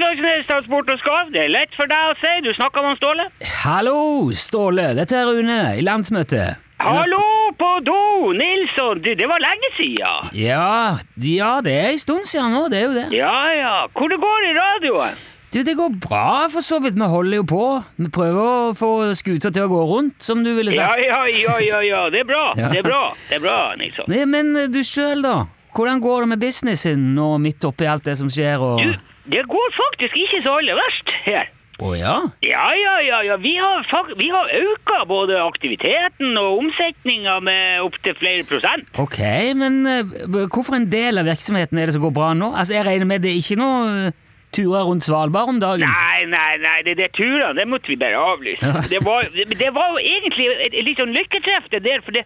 Transport og skav. det er lett for deg å si. Du snakker med Ståle. Hallo, Ståle. Dette er Rune i Landsmøtet. Hallo på do, Nilsson. Du, det var lenge siden. Ja, ja, det er en stund siden nå, det er jo det. Ja, ja. Hvor det går i radioen? Du, Det går bra, for så vidt. Vi holder jo på. Vi prøver å få skuta til å gå rundt, som du ville sagt. ja, ja, ja, ja. Det er bra. Ja. Det er bra, det er bra, Nilsson. Men, Men du sjøl, da? Hvordan går det med businessen nå midt oppi alt det som skjer? og... Du, det går faktisk ikke så aller verst her. Å ja? Ja, ja, ja, ja. Vi har, vi har øka både aktiviteten og omsetninga med opptil flere prosent. Ok, men eh, hvorfor en del av virksomheten er det som går bra nå? Altså, Jeg regner med det er ikke noe eh, turer rundt Svalbard om dagen? Nei, nei, nei, det det turene, det måtte vi bare avlyse. Ja. Det, var, det, det var jo egentlig et, et litt sånn lykketreff det der, for det,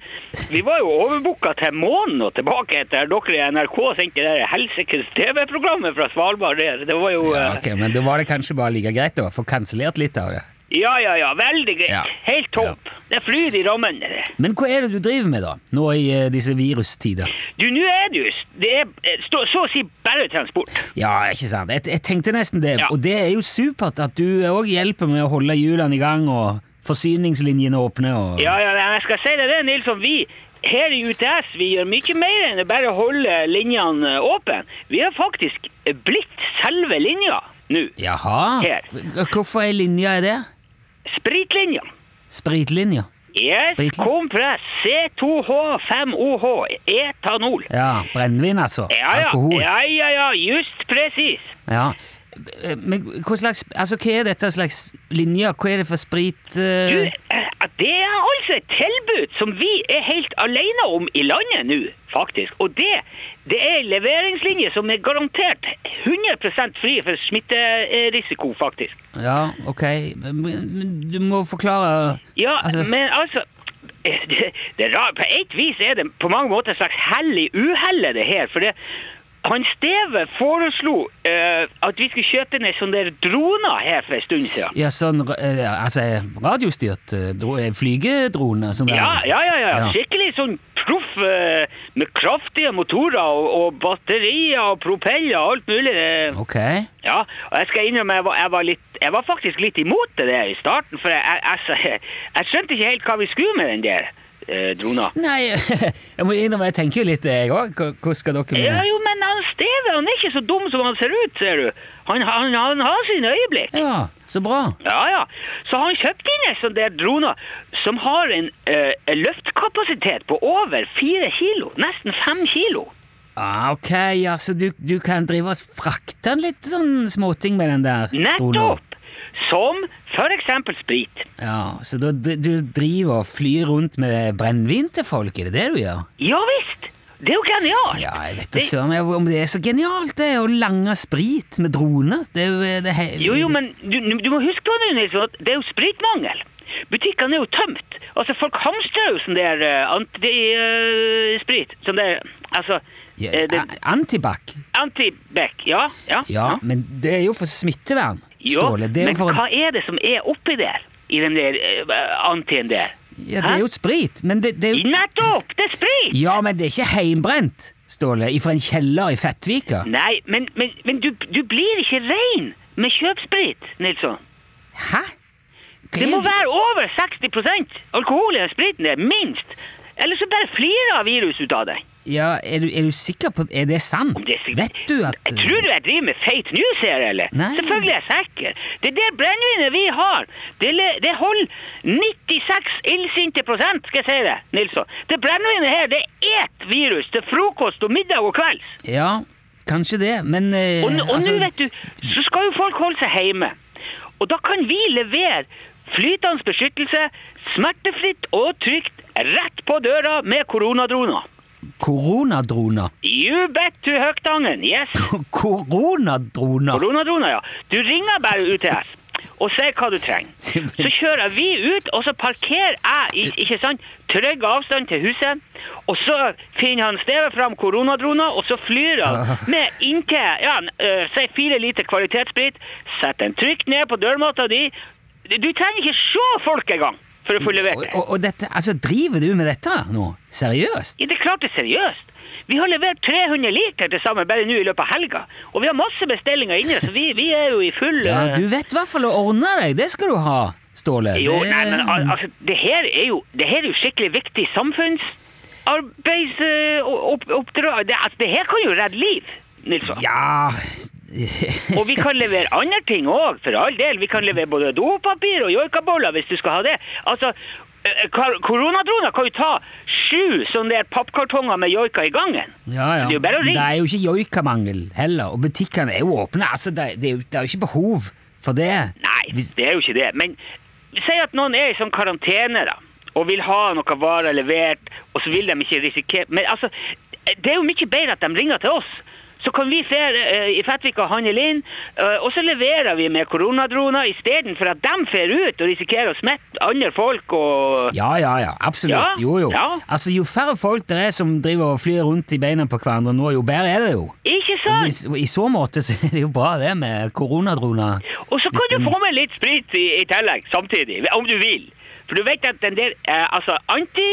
vi var jo overbooka til månen og tilbake etter dere i NRK sendte det helsikes TV-programmet fra Svalbard der. Det var jo... Ja, okay, Men da var det kanskje bare like greit å få kansellert litt av det. Ja, ja, ja, veldig greit. Ja. Helt topp. Det flyr i rammen. Men hva er det du driver med, da? Nå i uh, disse virustider? Du, nå er det jo det er, eh, stå, så å si bare transport. Ja, ikke sant? Jeg, jeg tenkte nesten det. Ja. Og det er jo supert at du òg hjelper med å holde hjulene i gang og forsyningslinjene åpne. og... Ja, ja, jeg skal si deg det, Nilsson. Vi her i UTS vi gjør mye mer enn å bare holde linjene åpne. Vi har faktisk blitt selve linja nå. Jaha? Her. Hvorfor er linja i det? Spritlinja. Spritlinja? Yes, Spritlinja? kompress C2H5OH, etanol. Ja, brennevin, altså? Ja, ja, Alkohol? ja, ja, ja, just presis. Ja. Men hva slags Altså, hva er dette slags linje? Hva er det for sprit Du, eh, det er altså et tilbud som vi er helt alene om i landet nå, faktisk. Og det, det er en leveringslinje som er garantert 100% fri for smitterisiko, faktisk. Ja, ok. Men, du må forklare Ja, Altså- men altså det, det er rart. På et vis er det på mange måter et slags hell i uhellet, det her. For det, han Steve foreslo uh, at vi skulle kjøpe ned sånne der droner her for en stund siden. Ja, sånn uh, altså radiostyrt uh, flygedrone? Ja, ja, ja, ja. Ja. Skikkelig sånn proff uh, med kraftige motorer og, og batterier og propeller og alt mulig. Ok. Ja, og jeg skal innrømme jeg var, jeg var, litt, jeg var faktisk litt imot det der i starten, for jeg, jeg, altså, jeg skjønte ikke helt hva vi skulle med den der eh. Nei, jeg må innrømme, jeg tenker jo litt, jeg òg. Hvordan skal dere med Ja, jo, men han Steve han er ikke så dum som han ser ut, ser du. Han, han, han har sine øyeblikk. Ja, så bra. Ja, ja. Så han kjøpte inn en sånn der drone som har en eh, løftkapasitet på over fire kilo. Nesten fem kilo. Ah, ok, ja, så du, du kan drive og frakte litt sånn småting med den der dronen? Nettopp! Som for eksempel sprit. Ja, så da, du driver og flyr rundt med brennevin til folk, er det det du gjør? Ja visst! Det er jo genialt! Ja, jeg vet da Det- søren jeg- om det er så genialt, det, å lange sprit med drone. Det er jo det er he- Jo, jo, men du, du må huske på det, Nilsson, at det er jo spritmangel. Butikkene er jo tømt. Altså, folk hamstrer jo sånn der uh, antisprit. sånn der Altså ja, eh, Antibac. Antibac, ja, ja. Ja, men det er jo for smittevern, Jo, Ståle. Det er men for hva er det som er oppi der? I den der uh, antien der? Ja, det er jo sprit, men det, det er jo Nettopp! Det er sprit! Ja, men det er ikke heimbrent, Ståle, ifra en kjeller i Fettvika. Nei, men, men, men du, du blir ikke rein med kjøpsprit, Nilsson. Hæ? Hva Det må må være over 60% alkohol i den spriten minst. Eller så bare flirer av virus ut av deg. Ja, er du, er du sikker på Er det sant? Det er Vet du at Jeg tror du jeg driver med fake news her, eller? Nei. Selvfølgelig er jeg sikker. Det er det brennevinet vi har. Det, det holder 96 illsinte prosent, skal jeg si det, Nilsson. Det brennevinet her, det et virus til frokost og middag og kvelds. Ja, kanskje det, men eh, Og, og altså, nå, vet du, så skal jo folk holde seg hjemme. Og da kan vi levere flytende beskyttelse, smertefritt og trygt, rett på døra med koronadroner. Koronadroner. You bet to Høgtangen, yes. Koronadroner? Koronadroner, ja. Du ringer bare UTS og sier hva du trenger. Så kjører vi ut, og så parkerer jeg ikke sant, trygg avstand til huset. Og så finner han stevet fram koronadroner, og så flyr han med inntil ja, uh, si fire liter kvalitetssprit. Setter den trygt ned på dørmatta di. Du trenger ikke se folk engang for å få levert det. og, og dette, altså, driver du med dette nå? Seriøst? Ja, det er klart det er seriøst. Vi har levert 300 liter til sammen bare nå i løpet av helga. Og vi har masse bestillinger inne, så vi, vi er jo i full Ja, eh, Du vet i hvert fall å ordne deg, det skal du ha, Ståle. Jo, Det- nei, men al- altså, det her er jo, det her er jo skikkelig viktig samfunnsoppdrag. Det, altså, det her kan jo redde liv, Nilsson. Ja Og vi kan levere andre ting òg, for all del. Vi kan levere både dopapir og joikaboller hvis du skal ha det. Altså, eh, Koronadroner kan jo ta sju sånne der pappkartonger med joika i gangen. Ja, ja. Det er jo bare å ringe. Det er jo ikke joikamangel heller, og butikkene er jo åpne. Altså, det, det, er jo, det er jo ikke behov for det. Nei, det er jo ikke det. Men si at noen er i sånn karantene da, og vil ha noen varer levert, og så vil de ikke risikere Men altså, det er jo mye bedre at de ringer til oss. Så kan vi fære eh, i Fettvik og handle inn, eh, og så leverer vi med koronadroner istedenfor at de fer ut og risikerer å smitte andre folk og Ja, ja, ja, absolutt. Ja, Jo, jo. ja. Altså, Jo færre folk det er som driver og flyr rundt i beina på hverandre nå, jo bedre er det jo. Ikke sant? hvis- I så måte så er det jo bra det med koronadroner. Og så kan du få med litt sprit i, i tillegg samtidig, om du vil. For du vet at den der eh, altså anti...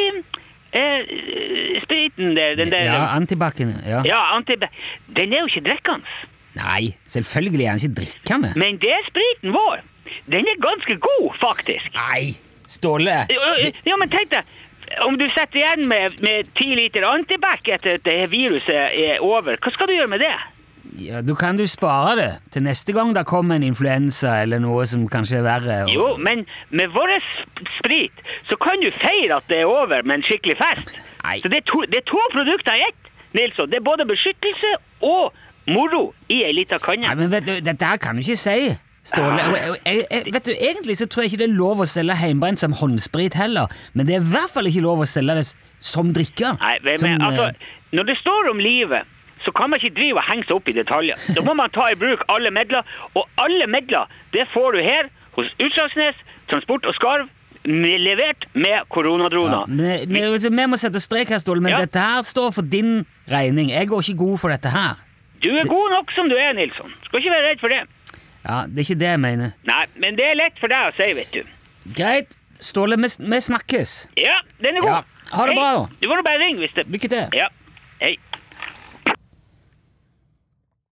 Eh, spriten der, den der Ja, Antibac-en. Ja. Ja, anti den er jo ikke drikkende. Nei, selvfølgelig er den ikke drikkende. Men det er spriten vår. Den er ganske god, faktisk. Nei, Ståle! Ja, men tenk deg, om du sitter igjen med, ti 10 liter antibac etter at det viruset er over, hva skal du gjøre med det? Ja, Du kan du spare det til neste gang det kommer en influensa eller noe som kanskje er verre. og- Jo, men med vår sprit så kan du feire at det er over med en skikkelig fest. Nei. Så det er, to, det er to produkter i ett, Nilsson. Det er både beskyttelse og moro i ei lita kanne. Nei, men vet du, Dette her kan du ikke si, Ståle. Ah. Jeg, jeg, jeg, vet du, Egentlig så tror jeg ikke det er lov å selge hjemmebrent som håndsprit heller, men det er i hvert fall ikke lov å selge det som drikke. Nei, men, Som, altså, eh, når det står om livet, så kan man ikke drive og henge seg opp i detaljer. Da må man ta i bruk alle midler, og alle midler det får du her hos Utslagsnes, Transport og Skarv, levert med koronadroner. ja, vi, men, altså, vi må sette strek her, Ståle, men Ja. dette her står for din regning. Jeg går ikke god for dette her. Du er god nok som du er, Nilsson. Skal ikke være redd for det. Ja, Det er ikke det jeg mener. Nei, men det er lett for deg å si, vet du. Greit, Ståle, vi, vi snakkes. Ja, den er god. Ja, ha det Hei, bra. Du får bare ringe hvis det Lykke til. Ja. Hei.